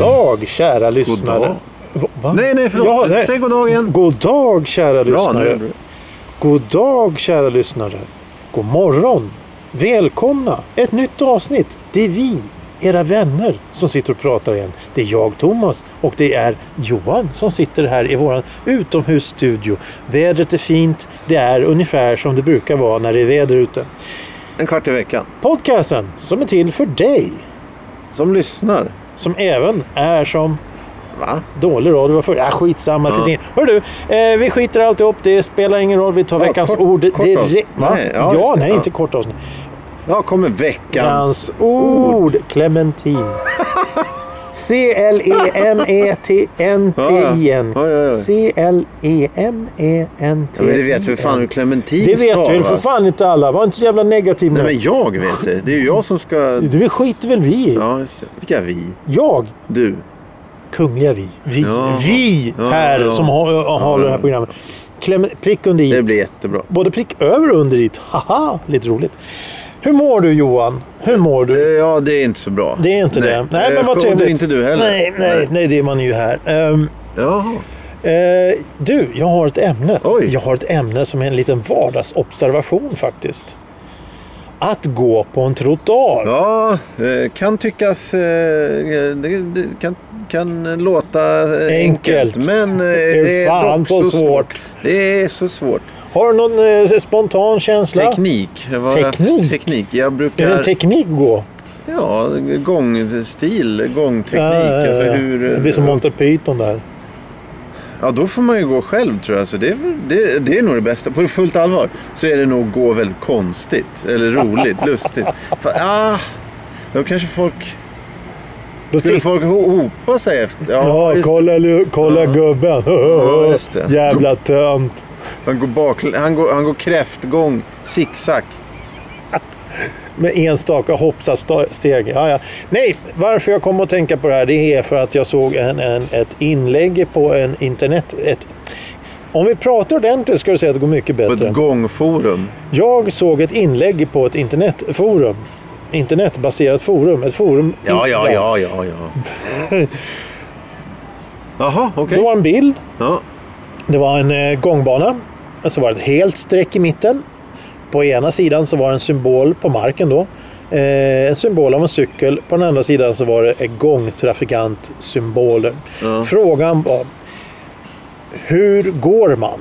dag kära lyssnare. dag. Va-? Nej, nej, förlåt. Ja, nej. Säg god dag igen. God dag kära Bra, nu lyssnare. du. God dag kära lyssnare. God morgon. Välkomna. Ett nytt avsnitt. Det är vi, era vänner, som sitter och pratar igen. Det är jag Thomas och det är Johan som sitter här i våran utomhusstudio. Vädret är fint. Det är ungefär som det brukar vara när det är väder ute. En kvart i veckan. Podcasten som är till för dig. Som lyssnar. Som även är som Va? Dålig radio var förr. Ja, skitsamma. Ja. Ingen... Hör du, eh, vi skiter alltihop. Det spelar ingen roll. Vi tar Ja, veckans kort- ord direkt. Nej, ja, ja, nej, inte kort avsnitt. Ja, kommer veckans Veckans ord. Clementin. C-L-E-M-E-T-N-T-I-N. C-L-E-M-E-N-T-I-N. Ja, men det vet väl fan hur clementin Det vet väl för fan inte alla. Var inte så jävla negativ Nej, nu. men jag vet det. Det är ju jag som ska... Det skiter väl vi i. Ja, just det. Vilka vi? Jag. Du. Kungliga vi. Vi, Ja. vi här ja. som har, har Ja. det här programmet. Clem, prick under i. Det blir jättebra. Både prick över och under dit. Haha, lite roligt. Hur mår du Johan? Hur mår Eh, du? Ja, det är inte så bra. Det är inte det. Nej, Eh, men vad och trevligt. Inte du heller. Nej, nej, nej, det är man ju här. Ehm, Jaha. eh, du, jag har ett ämne. Oj. Jag har ett ämne som är en liten vardagsobservation faktiskt. Att gå på en trottoar. Ja, eh, kan tyckas... eh, Det, kan, kan låta eh, Enkelt. enkelt. Men är det är fan dock så svårt. Det är så svårt. Har du någon spontan känsla? Teknik. Vad- Teknik? Teknik. Jag Är det brukar... en teknik att gå? ja, gångstil, gångteknik. Ja, ja, Alltså ja. hur, Det blir som Monty Python där. Ja, då får man ju gå själv tror jag. Så det, är väl- det, det är nog det bästa. På fullt allvar så är det nog att gå väldigt konstigt. Eller roligt, lustigt. För, ah, då kanske folk... Då Skulle folk ho- hopa sig efter? Ja, just, kolla, kolla Ja. gubben. Ja, det. Jävla tönt. han, går bak, han, går, han går kräftgång, zigzag. Med enstaka hoppsasteg. Ja, ja. Nej, varför jag kom att tänka på det här det är för att jag såg en, en, ett inlägg på en internet... Ett, om vi pratar ordentligt ska du säga att det går mycket På bättre. ett gångforum. Jag såg ett inlägg på ett internetforum. Internetbaserat forum. Ett forum. Ja, ja, ja, ja, ja. Jaha, okej. Det var en bild. Ja. Det var en eh, gångbana. Och så var det ett helt streck i mitten. På ena sidan så var det en symbol på marken då. Eh, en symbol av en cykel. På den andra sidan så var det en gångtrafikantsymboler. Ja. Frågan var hur går man?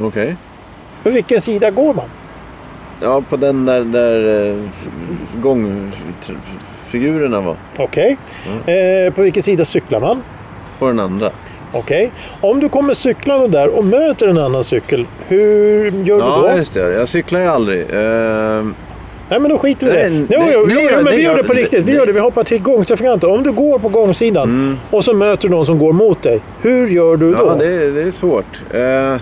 Okej. På vilken sida går man? Ja, på den där, där eh, gångfigurerna var. Okej. Eh, på vilken sida cyklar man? På den andra. Okej. Om du kommer cyklande där och möter en annan cykel, hur gör du Ja, då? just det. Jag cyklar ju aldrig. Eh, Nej men då skiter vi i det. Nej, Jo, jo, nej, jo, nej, men vi gör det på riktigt. Vi gör det. Vi hoppar till gångtrafikanter. Om du går på gångsidan Mm. och så möter du någon som går mot dig. Hur gör du då? Ja, det, är- det är svårt. Eh,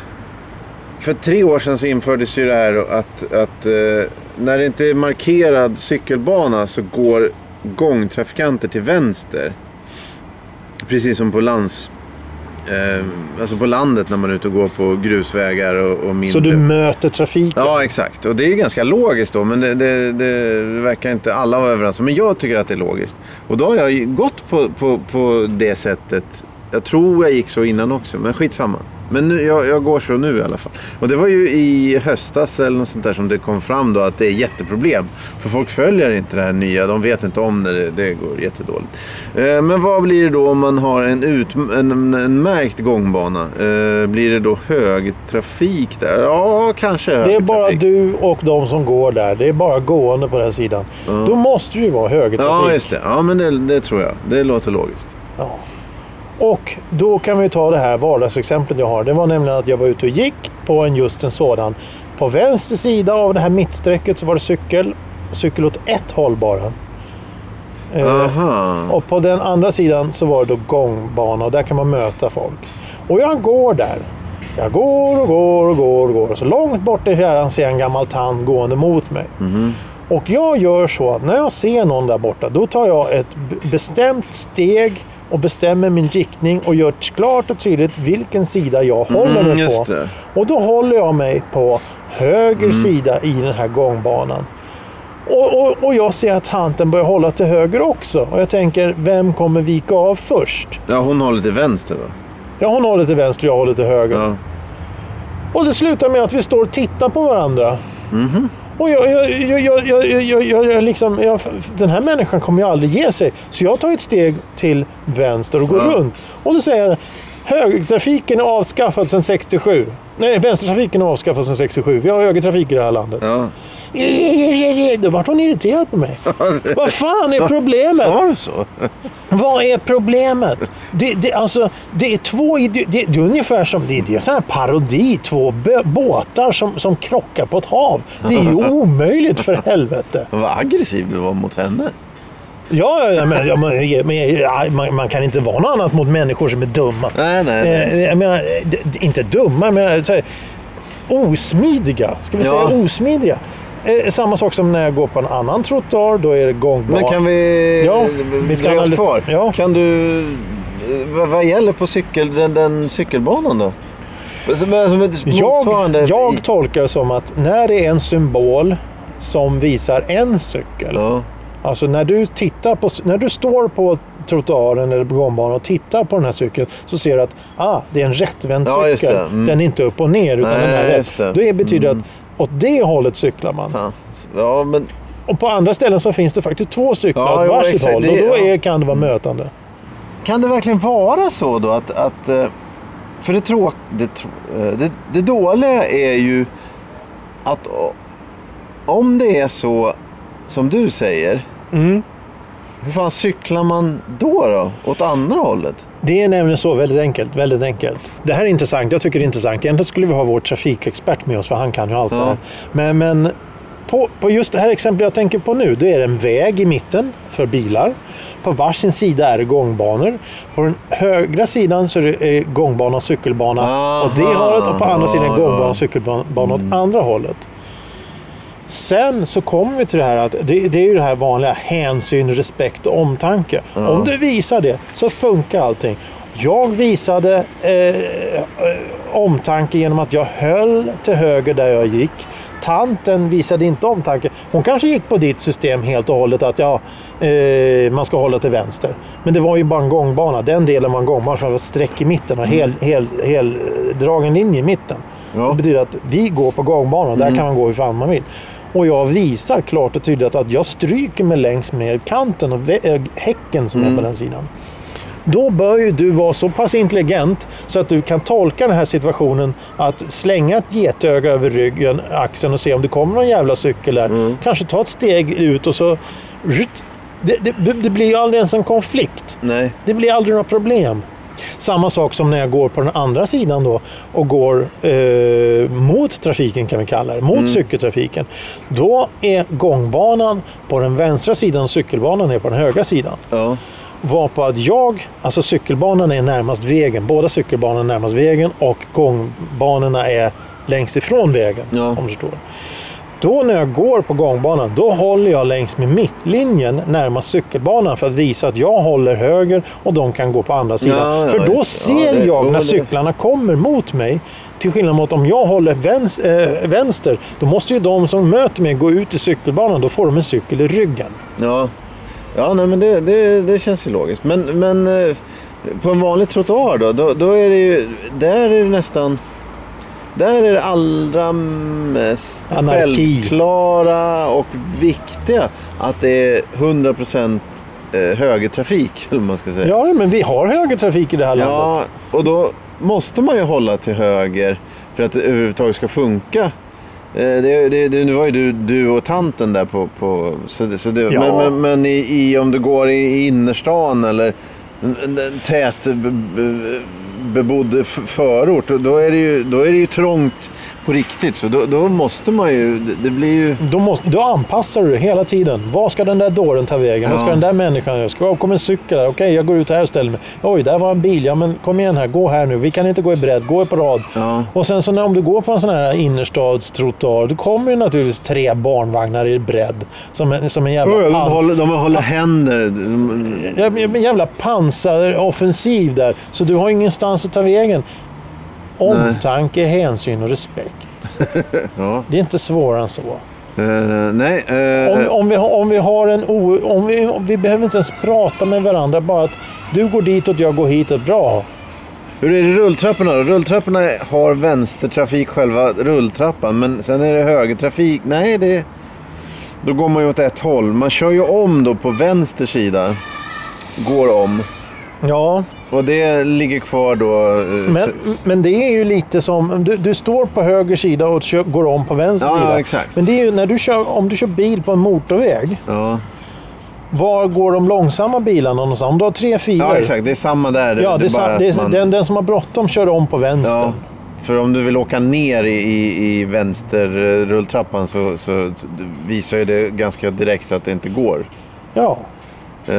för tre år sedan så infördes ju det här att, att eh, när det inte är markerad cykelbana så går gångtrafikanter till vänster. Precis som på lands... Eh, alltså på landet när man är ute och går på grusvägar och, och mindre. Så du möter trafiken? Ja, exakt. Och det är ju ganska logiskt då, men det, det, det verkar inte alla vara överens om. Men jag tycker att det är logiskt. Och då har jag ju gått på, på, på det sättet. Jag tror jag gick så innan också, men skitsamma. Men nu, jag, jag går så nu i alla fall. Och det var ju i höstas eller något sånt där som det kom fram då att det är jätteproblem. För folk följer inte det här nya, de vet inte om det, det går jättedåligt. Eh, men vad blir det då om man har en, ut, en, en märkt gångbana? Eh, blir det då högtrafik där? Ja, kanske Det är bara du och de som går där. Det är bara gående på den sidan. Ja. Då måste det ju vara högertrafik. Ja, just det. Ja, men det, det tror jag. Det låter logiskt. Ja. Och då kan vi ta det här vardagsexemplet jag har. Det var nämligen att jag var ute och gick på en just en sådan. På vänster sida av det här mittsträcket så var det cykel. Cykel åt ett håll bara. Eh, Aha. och på den andra sidan så var det då gångbana och där kan man möta folk. Och jag går där. Jag går och går och går och går. Så långt bort i fjärran ser jag en gammal tant gående mot mig. Mhm. Och jag gör så att när jag ser någon där borta, då tar jag ett bestämt steg och bestämmer min riktning och gör klart och tydligt vilken sida jag håller Mm, mig just på. Och då håller jag mig på höger Mm. sida i den här gångbanan. Och, och, och jag ser att tanten börjar hålla till höger också. Och jag tänker, vem kommer vika av först? Ja, hon håller till vänster va? Ja, hon håller till vänster och jag håller till höger. Ja. Och det slutar med att vi står och tittar på varandra. Mhm. Och jag, jag, jag, jag, jag, jag, jag, jag liksom, jag, den här människan kommer ju aldrig ge sig. Så jag tar ett steg till vänster och går Ja. runt. Och då säger jag, högertrafiken är avskaffad sedan 67. Nej, vänstertrafiken är avskaffad sedan 67. Vi har högertrafik i det här landet. Ja. Då vart hon irriterad på mig. Vad fan är problemet? Sa du så? Vad är problemet? Det, det, alltså, det är två det, det är ungefär som det, det är sån här parodi. Två båtar som, som krockar på ett hav. Det är ju omöjligt för helvete. Vad aggressiv du var mot henne. Ja, ja, men, ja, men, man, man kan inte vara något annat mot människor som är dumma. Nej, nej, nej. Eh, Jag menar, inte dumma, men så här, osmidiga. Ska vi Ja. säga osmidiga? Eh, Samma sak som när jag går på en annan trottoar, då är det gångbar. Men kan vi... Ja, vi ska dröja oss analy- kvar? Ja. Kan du... eh, Vad, vad gäller på cykel, den, den cykelbanan då? Som, som ett motsvarande... Jag, jag tolkar det som att när det är en symbol som visar en cykel. Ja. Alltså när du tittar på, när du står på trottoaren eller på gångbanan och tittar på den här cykeln så ser du att ah, det är en rättvänd Ja, cykel. Mm. Den är inte upp och ner utan Nej, den är rätt. det. Det betyder Mm. att åt det hållet cyklar man. Fan. Ja, men Och på andra ställen så finns det faktiskt två cyklar Ja, åt varsitt håll. Och då ja. är, kan det vara mötande. kan det verkligen vara så då att... att eh, för det, tråk, det, eh, det, det dåliga är ju att om det är så som du säger, Mm. Hur fan cyklar man då då? Åt andra hållet? Det är nämligen så väldigt enkelt. Väldigt enkelt. Det här är intressant. Jag tycker det är intressant. Egentligen skulle vi ha vår trafikexpert med oss för han kan ju allt Ja. Men, men på, på just det här exemplet jag tänker på nu, då är det en väg i mitten för bilar. På varsin sida är det gångbanor. På den högra sidan så är det eh, gångbana och cykelbana Aha. åt det hållet och på andra sidan Ja, gångbana och cykelbana åt andra hållet. Sen så kommer vi till det här att det, det är ju det här vanliga hänsyn, respekt och omtanke. Ja. Om du visar det så funkar allting. Jag visade eh, eh, omtanke genom att jag höll till höger där jag gick. Tanten visade inte omtanke. Hon kanske gick på ditt system helt och hållet att ja, eh, man ska hålla till vänster. Men det var ju bara en gångbana. Den delen var en gångbana som var ett streck i mitten och hel, hel, hel eh, dragen linje i mitten. Ja. Det betyder att vi går på gångbanan. Där kan man gå hur fan man vill. Och jag visar klart och tydligt att jag stryker mig längs med kanten och äh, häcken som är på den sidan. Då bör ju du vara så pass intelligent så att du kan tolka den här situationen att slänga ett getöga över ryggen, axeln och se om det kommer någon jävla cykel där. Kanske ta ett steg ut och så... Det, det, det blir ju aldrig ens en konflikt. Nej. Det blir aldrig några problem. Samma sak som när jag går på den andra sidan då och går eh, mot trafiken kan vi kalla det, mot cykeltrafiken. Då är gångbanan på den vänstra sidan och cykelbanan är på den högra sidan. Ja. Var på att jag, alltså cykelbanan är närmast vägen, båda cykelbanorna är närmast vägen och gångbanorna är längst ifrån vägen. Ja. Om du förstår. Då när jag går på gångbanan, då håller jag längs med mittlinjen närmast cykelbanan för att visa att jag håller höger och de kan gå på andra sidan. Ja, ja, för då. Ja, ser det- jag när cyklarna kommer mot mig. Till skillnad mot om jag håller eh, vänster, då måste ju de som möter mig gå ut i cykelbanan. Då får de en cykel i ryggen. Ja, ja nej, men det, det, det känns ju logiskt. Men, men eh, på en vanlig trottoar då, då, då är det ju, där är det nästan, där är det allra mest Anarki. självklara och viktiga att det är 100% eh, högertrafik, eller man ska säga. Ja, men vi har högertrafik i det här landet. Ja, och då måste man ju hålla till höger för att det överhuvudtaget ska funka. Eh, Det, det, det, nu var ju du, du och tanten där på... på så så det, Ja. Men, men, men i, i, om du går i innerstan eller tät bebodd förort förort, då är, det ju, då är det ju trångt på riktigt. Så då, då måste man ju, det, blir ju... Då, måste, då anpassar du hela tiden. Vad ska den där dåren ta vägen? Vad ska Ja. den där människan göra? Ska komma en cykel där? Okej, jag går ut här och ställer mig. Oj, där var en bil. Ja, men kom igen här. Gå här nu. Vi kan inte gå i bredd. Gå på rad. Ja. Och sen så när, om du går på en sån här innerstadstrottoar, då kommer ju naturligtvis tre barnvagnar i bredd. Som en, som en jävla De pans- håller, de håller händer. De, Ja, En jävla pansaroffensiv där. Så du har ingenstans att ta vägen. Omtanke, hänsyn och respekt. ja. Det är inte svårare än så. Eh, nej. eh, Om, om, vi, om vi har en o, om vi, om vi behöver inte ens prata med varandra. Bara att du går ditåt, jag går hitåt. Bra. Hur är det rulltrapporna då? Rulltrapporna har vänstertrafik själva rulltrappan. Men sen är det högertrafik. Nej, det... Då går man ju åt ett håll. Man kör ju om då på vänster sida. Går om. Ja, Och det ligger kvar då. eh, men, men det är ju lite som... Du, du står på höger sida och kör, går om på vänster Ja, sida. exakt. Men det är ju när du kör, om du kör bil på en motorväg. Ja. Var går de långsamma bilarna någonstans? Om du har tre filer. ja, exakt. Det är samma där. Ja, det är, bara sa- att det är, man- den, den som har bråttom kör om på vänster. Ja, för om du vill åka ner i, i, i vänster eh, så, så visar ju det ganska direkt att det inte går. Ja. Eh,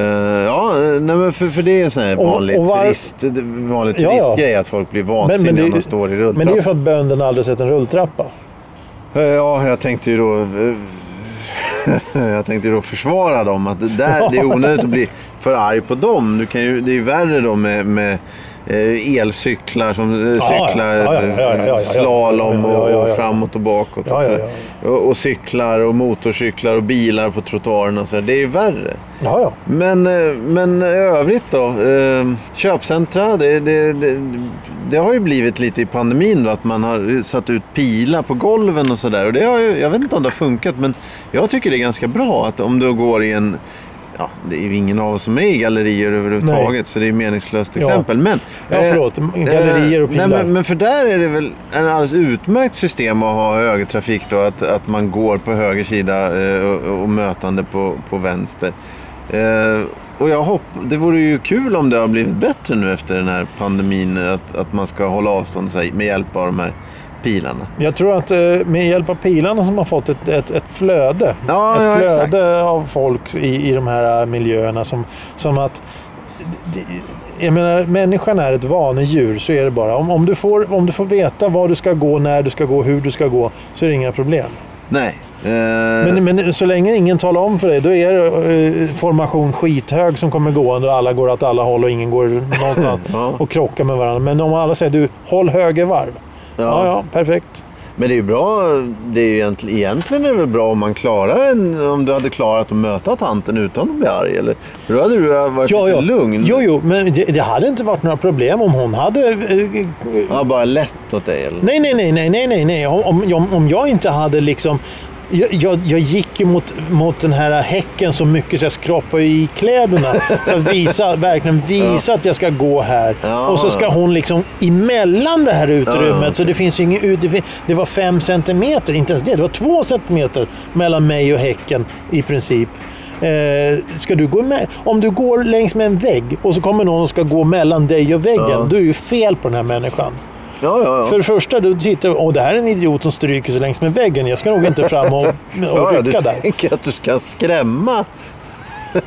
ja, nej, men för, för det är en sån här Och- vanlig, och var- turist, vanlig Ja, ja. turistgrej att folk blir vansinniga om de står i rulltrappan. Men det är ju för att bönderna aldrig sett en rulltrappa. Eh, Ja, jag tänkte ju då... eh, jag tänkte då försvara dem. Att det, där, det är onödigt att bli för arg på dem. Du kan ju, det är ju värre då med, med elcyklar som Ja, cyklar ja, ja, ja, ja, ja, ja. slalom Ja, ja, och, ja, ja. och framåt och bakåt. Ja, och, ja. Och, cyklar och motorcyklar och bilar på trottoarerna. och Så det är ju värre. Ja, ja. Men, eh, men i övrigt då? Eh, köpcentra, det, det, det, det har ju blivit lite i pandemin då, att man har satt ut pilar på golven och sådär. Och det har ju, jag vet inte om det har funkat men jag tycker det är ganska bra att om du går i en Ja, det är ju ingen av oss som är i gallerier överhuvudtaget så det är meningslöst Ja. exempel. Men, Ja, eh, förlåt. Gallerier och eh, nej, pilar. men, men för där är det väl en alldeles utmärkt system att ha högertrafik då. Att, att man går på höger sida eh, och, och mötande på, på vänster. Eh, och jag hopp, det vore ju kul om det har blivit bättre nu efter den här pandemin. Att, att man ska hålla avstånd sig med hjälp av de här pilarna. Jag tror att eh, med hjälp av pilarna som har fått ett, ett, ett flöde. Ja, ett ja, flöde exakt. av folk i, i de här miljöerna. Som, som att... Jag menar, människan är ett vanedjur, så är det bara. Om, om, du får, om du får veta var du ska gå, när du ska gå, hur du ska gå, så är det inga problem. Nej. Eh, Men, men så länge ingen talar om för dig, då är det eh, formation skithög som kommer gående och alla går åt alla håll och ingen går någonstans Ja. och krockar med varandra. Men om alla säger du, håll höger varv. Ja, ja, perfekt. Men det är ju bra. Det är ju egentligen, egentligen är det väl bra om man klarar en, om du hade klarat att möta tanten utan att bli arg. Eller? Då hade du varit Ja, lite ja. lugn. Jo, jo, men det, det hade inte varit några problem om hon hade... eh, Ja, bara lätt åt dig eller? Nej, nej, nej, nej, nej, nej, nej. Om, om, om jag inte hade liksom... Jag, jag, gick ju mot, mot den här häcken så mycket så jag skrapade i kläderna. För att visa, verkligen visa att jag ska gå här. Ja. Och så ska hon liksom emellan det här utrymmet. Ja, Så det finns ju inget ut. Det, var fem centimeter, inte ens det. Det var två centimeter mellan mig och häcken i princip. Eh, ska du gå med? Om du går längs med en vägg och så kommer någon och ska gå mellan dig och väggen. Ja. Då är ju fel på den här människan. Ja, ja, ja. För det första, du tittar och det här är en idiot som stryker sig längs med väggen. Jag ska nog inte fram och, och ja, ja, du rycka där. tänker att du ska skrämma.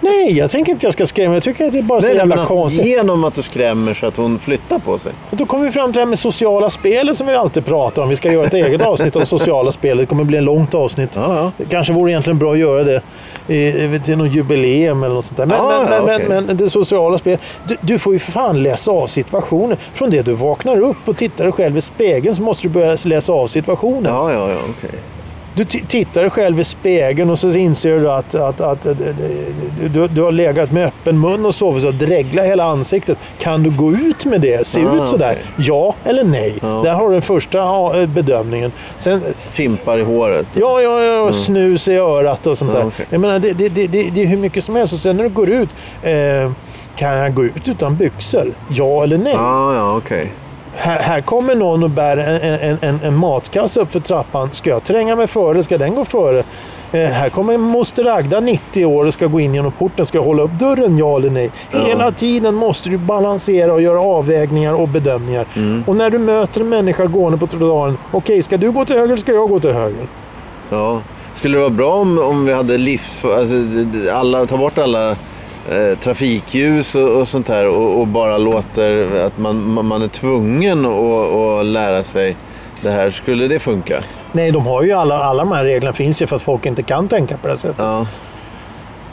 Nej, jag tänker inte jag ska skrämma. Jag tycker att det är bara så Nej, jävla men att konstigt. genom att du skrämmer så att hon flyttar på sig. Och då kommer vi fram till det här med sociala spelet som vi alltid pratar om. Vi ska göra ett eget avsnitt om sociala spel. Det kommer bli ett långt avsnitt. Ja, ja. Det kanske vore egentligen bra att göra det i- till något jubileum eller något sånt där. Men, Ja, men, ja, men, okej. men, men det sociala spelet. Du, du får ju för fan läsa av situationen. Från det du vaknar upp och tittar dig själv i spegeln så måste du börja läsa av situationen. Ja, ja, ja, okej. Du tittar dig själv i spegeln och så inser du att, att, att, att du, du, du har legat med öppen mun och sovit så dreglar hela ansiktet. Kan du gå ut med det? Se Ah, ut sådär? okej. Ja eller nej? Ja. Där har du den första eh, bedömningen. Sen, Fimpar i håret. ja, ja, ja, och snus i örat och sånt Ja, där. okej. Jag menar, det, det, det, det, är hur mycket som helst. Och sen när du går ut. Eh, kan jag gå ut utan byxor? Ja eller nej? Ja, ja, okej. Här, här kommer någon och bär en, en, en, matkasse upp för trappan. Ska jag tränga mig före? Ska den gå före? Eh, här kommer moster Agda 90 år och ska gå in genom porten. Ska jag hålla upp dörren, ja eller nej? Ja. Hela tiden måste du balansera och göra avvägningar och bedömningar. Mm. Och när du möter en människa gående på trottoaren. Okej, ska du gå till höger eller ska jag gå till höger? Ja. Skulle det vara bra om, om vi hade livs... Alltså, alla, ta bort alla eh, trafikljus och, och sånt här och, och bara låter att man, man- är tvungen att, att lära sig det här. Skulle det funka? Nej, de har ju alla, alla de här reglerna finns ju för att folk inte kan tänka på det sättet. Ja.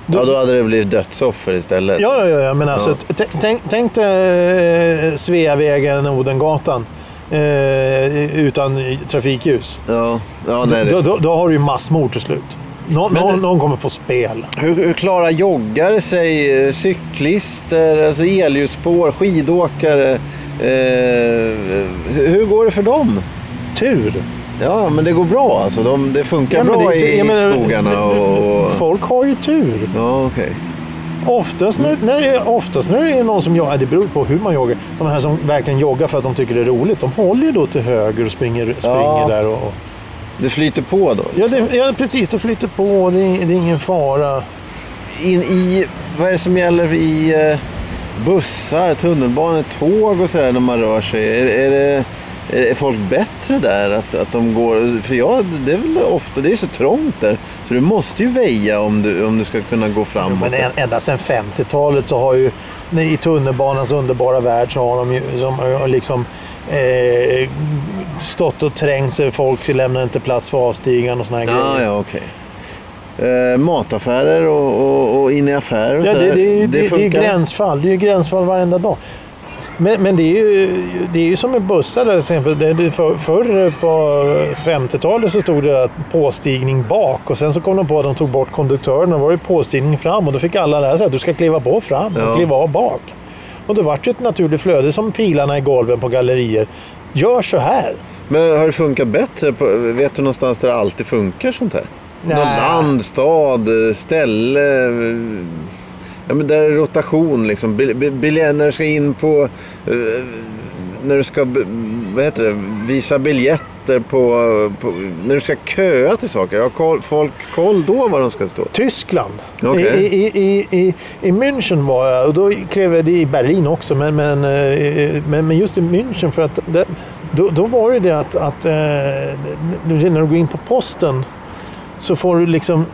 Du- ja, då hade det blivit dödsoffer istället. Ja, ja, ja. Men alltså, Ja. tänk, tänk dig eh, Sveavägen, Odengatan. Eh, utan trafikljus. Ja, ja nej, Då, det... då, då har du ju massmord till slut. Nå, Men- någon, någon kommer få spel. hur, hur klarar joggare sig? eh, Cyklister, alltså elljusspår, skidåkare? Eh, hur, går det för dem? Tur. Ja, men det går bra alltså. De, det funkar Ja, bra det i jag menar, skogarna och... Folk har ju tur. Ja, okej. Oftast när, när, det är- oftast när det är någon som joggar, det beror på hur man joggar. De här som verkligen joggar för att de tycker det är roligt, de håller ju då till höger och springer, springer Ja. där. Och, och. Det flyter på då? Ja, det, ja, precis. Det flyter på. Det är, det är ingen fara. In i, vad är det som gäller i eh, bussar, tunnelbanor, tåg och sådär när man rör sig? Är, är, det, är, folk bättre där? Att, att de går, för jag, det är väl ofta, det är så trångt där. Så du måste ju väja om du, om du ska kunna gå framåt. Men än- ända sedan 50-talet så har ju i tunnelbanans underbara värld så har de ju har liksom eh, stått och trängt sig. Folk lämnar inte plats för avstigaren och såna här Ja, grejer. ja, okej. Eh, mataffärer och, och, och in i affärer och Ja, det, det, det, det, är gränsfall. Det är gränsfall varenda dag. Men, men det, är ju, det är ju som med bussar till exempel. Det, för, förr på 50-talet så stod det att påstigning bak och sen så kom de på att de tog bort konduktören och då var det påstigning fram och då fick alla lära sig att du ska kliva på fram och Ja. kliva av bak. Och det vart ju ett naturligt flöde som pilarna i golven på gallerier. Gör så här. Men har det funkat bättre? Vet du någonstans där det alltid funkar sånt här? Nej. Någon land, stad, ställe? eh, Ja, men där är rotation liksom. Bil, bil, bil, när du ska in på... eh, när du ska vad heter det, visa biljetter på, på... När du ska köa till saker. Har koll, folk koll då var de ska stå? Tyskland. Okej. I, i, i, i, I München var jag och då jag, det i Berlin också, men, men, eh, men, men just i München för att det, då, då var det det att, att eh, när du går in på posten så får du liksom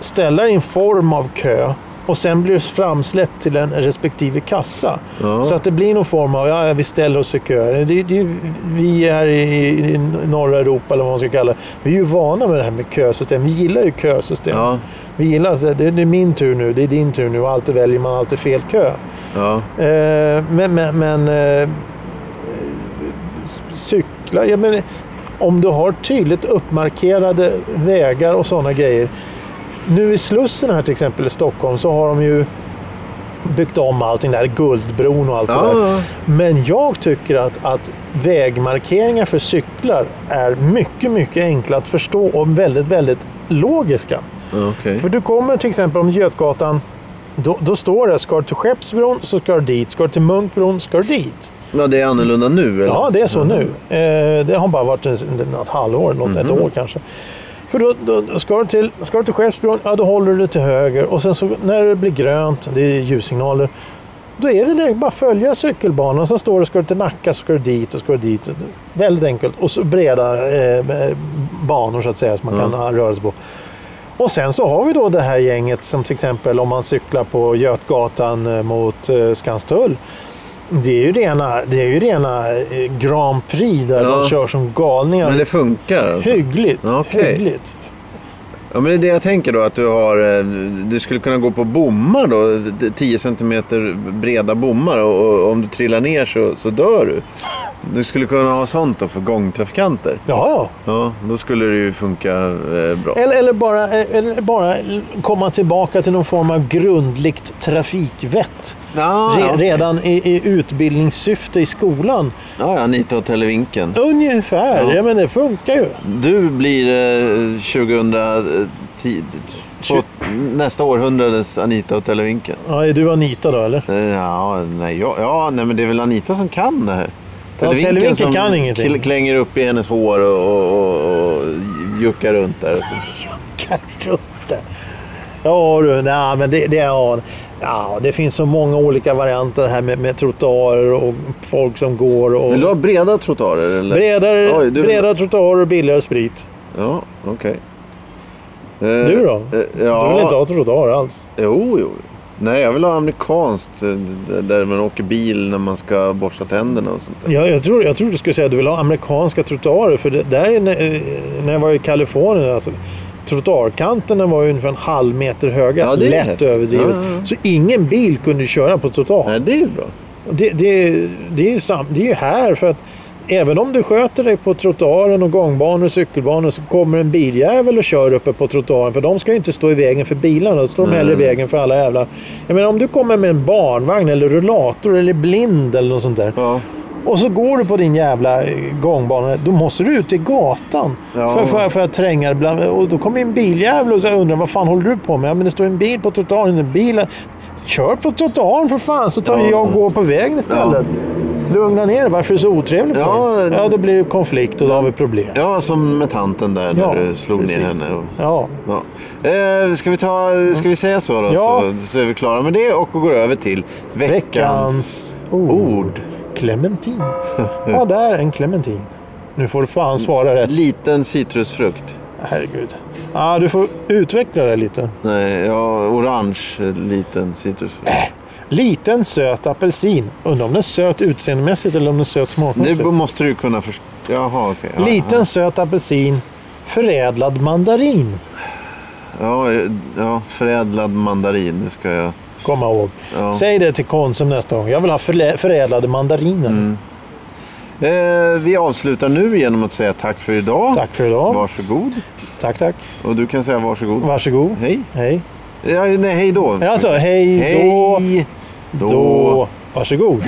ställa dig i en form av kö och sen blir framsläppt till en respektive kassa. Ja. Så att det blir någon form av, ja vi ställer oss i kö. Det, det, vi är i, i norra Europa eller vad man ska kalla det. Vi är ju vana med det här med kösystem. Vi gillar ju kösystem. Ja, Vi gillar att det, det är min tur nu, det är din tur nu och alltid väljer man alltid fel kö. ja. Eh, men men, men eh, cykla, ja, men om du har tydligt uppmarkerade vägar och sådana grejer. Nu i Slussen här till exempel i Stockholm så har de ju byggt om allting där, Guldbron och allt det där. ja. Men jag tycker att, att vägmarkeringar för cyklar är mycket, mycket enkla att förstå och väldigt, väldigt logiska. ja okej. För du kommer till exempel om Götgatan, då, då står det ska du till Skeppsbron så ska du dit, ska du till Munkbron ska du dit. Ja, det är annorlunda nu eller? Ja, det är så nu. Eh, det har bara varit en, något halvår, något, ett Mhm. år kanske. För då, då ska, du till, ska du till Skeppsbron, ja då håller du dig till höger och sen så när det blir grönt, det är ljussignaler, då är det bara följa cykelbanan. Sen står det, ska du till Nacka så ska du dit och ska du dit. Väldigt enkelt. Och så breda eh, banor så att säga som man Ja. kan röra sig på. Och sen så har vi då det här gänget som till exempel om man cyklar på Götgatan eh, mot eh, Skanstull. Det är ju rena, det är ju rena eh, Grand Prix där Ja. de kör som galningar. Men det funkar alltså? Hyggligt. Okej. Hyggligt. Ja, men det är det jag tänker då att du har. eh, Du skulle kunna gå på bommar då. 10 cm breda bommar och, och om du trillar ner så, så dör du. Du skulle kunna ha sånt då för gångtrafikanter. Ja, ja. Ja, då skulle det ju funka eh, bra. Eller, eller, bara, eller bara komma tillbaka till någon form av grundligt trafikvett. Ja, Re, okej. Redan i, i utbildningssyfte i skolan. ja, ja Anita Hotel i vinkeln. Ungefär. Ja. Ja. men det funkar ju. Du blir eh, 2010, på nästa århundrades Anita Hotel i vinkeln. Ja, är du Anita då eller? Eh, Ja, nej, ja, ja, nej, men det är väl Anita som kan det här. Televinken som kan ingenting. kl- klänger upp i hennes hår och, och, och, och juckar runt där. Och så. Tutte. Ja du, nej, men det, det, ja, ja, det finns så många olika varianter här med, med trottoarer och folk som går. Och Vill du ha breda trottoarer? Eller? bredare, Oj, du- bredare trottoarer och billigare sprit. Ja, okej. Eh, Du då? eh, ja. Du vill inte ha trottoar alls? Jo, jo. Nej, jag vill ha amerikanskt. eh, Där man åker bil när man ska borsta tänderna och sånt där. Ja, jag, tror, jag tror du skulle säga att du vill ha amerikanska trottoarer. För det, där när, eh, när jag var i Kalifornien, alltså, trottoarkanterna var ju ungefär en halv meter höga. Ja, lätt häftigt. överdrivet. Ja, ja. Så ingen bil kunde köra på trottoar. Nej, det är ju bra. Det, det, det, är ju sam, det är här för att även om du sköter dig på trottoaren och gångbanor och cykelbanor så kommer en biljävel och kör uppe på trottoaren. För de ska ju inte stå i vägen för bilarna. Då står de hellre i vägen för alla jävla... Jag menar om du kommer med en barnvagn eller rullator eller blind eller något sånt där. Ja. Och så går du på din jävla eh, gångbana. Då måste du ut i gatan. Ja. För, för, för att tränga ibland. Och då kommer en biljävel och så undrar vad fan håller du på med? Ja, men det står en bil på trottoaren. En bil... Kör på trottoaren för fan så tar Ja. jag och går på vägen istället. Lugna ner. Varför är det så otrevligt för Ja, dig? Ja, då blir det konflikt och då har vi problem. ja, som med tanten där Ja, när du slog precis. ner henne. Och, Ja. ja. eh, ska, vi ta, ska vi säga så då? Ja. Så, så är vi klara med det och går över till veckans, Veckans ord. ord. Clementin. Ja, där en clementin. Nu får du fan svara rätt. Liten citrusfrukt. Herregud. Ja, du får utveckla det lite. Nej, ja, orange liten citrusfrukt. Liten söt apelsin. Undrar om den är söt utseendemässigt eller om den är söt smakmässigt. Det måste du kunna förstå. Jaha, okej. Ja, Liten söt apelsin. Förädlad mandarin. Ja, ja, förädlad mandarin. Det ska jag... Komma ihåg. Ja. Säg det till Konsum nästa gång. Jag vill ha förädlade mandariner. Mm. Eh, vi avslutar nu genom att säga tack för idag. Tack för idag. Varsågod. Tack, tack. Och du kan säga varsågod. Varsågod. Hej. Hej. Ja, nej, hej då. Alltså, hej då. Då. Varsågod.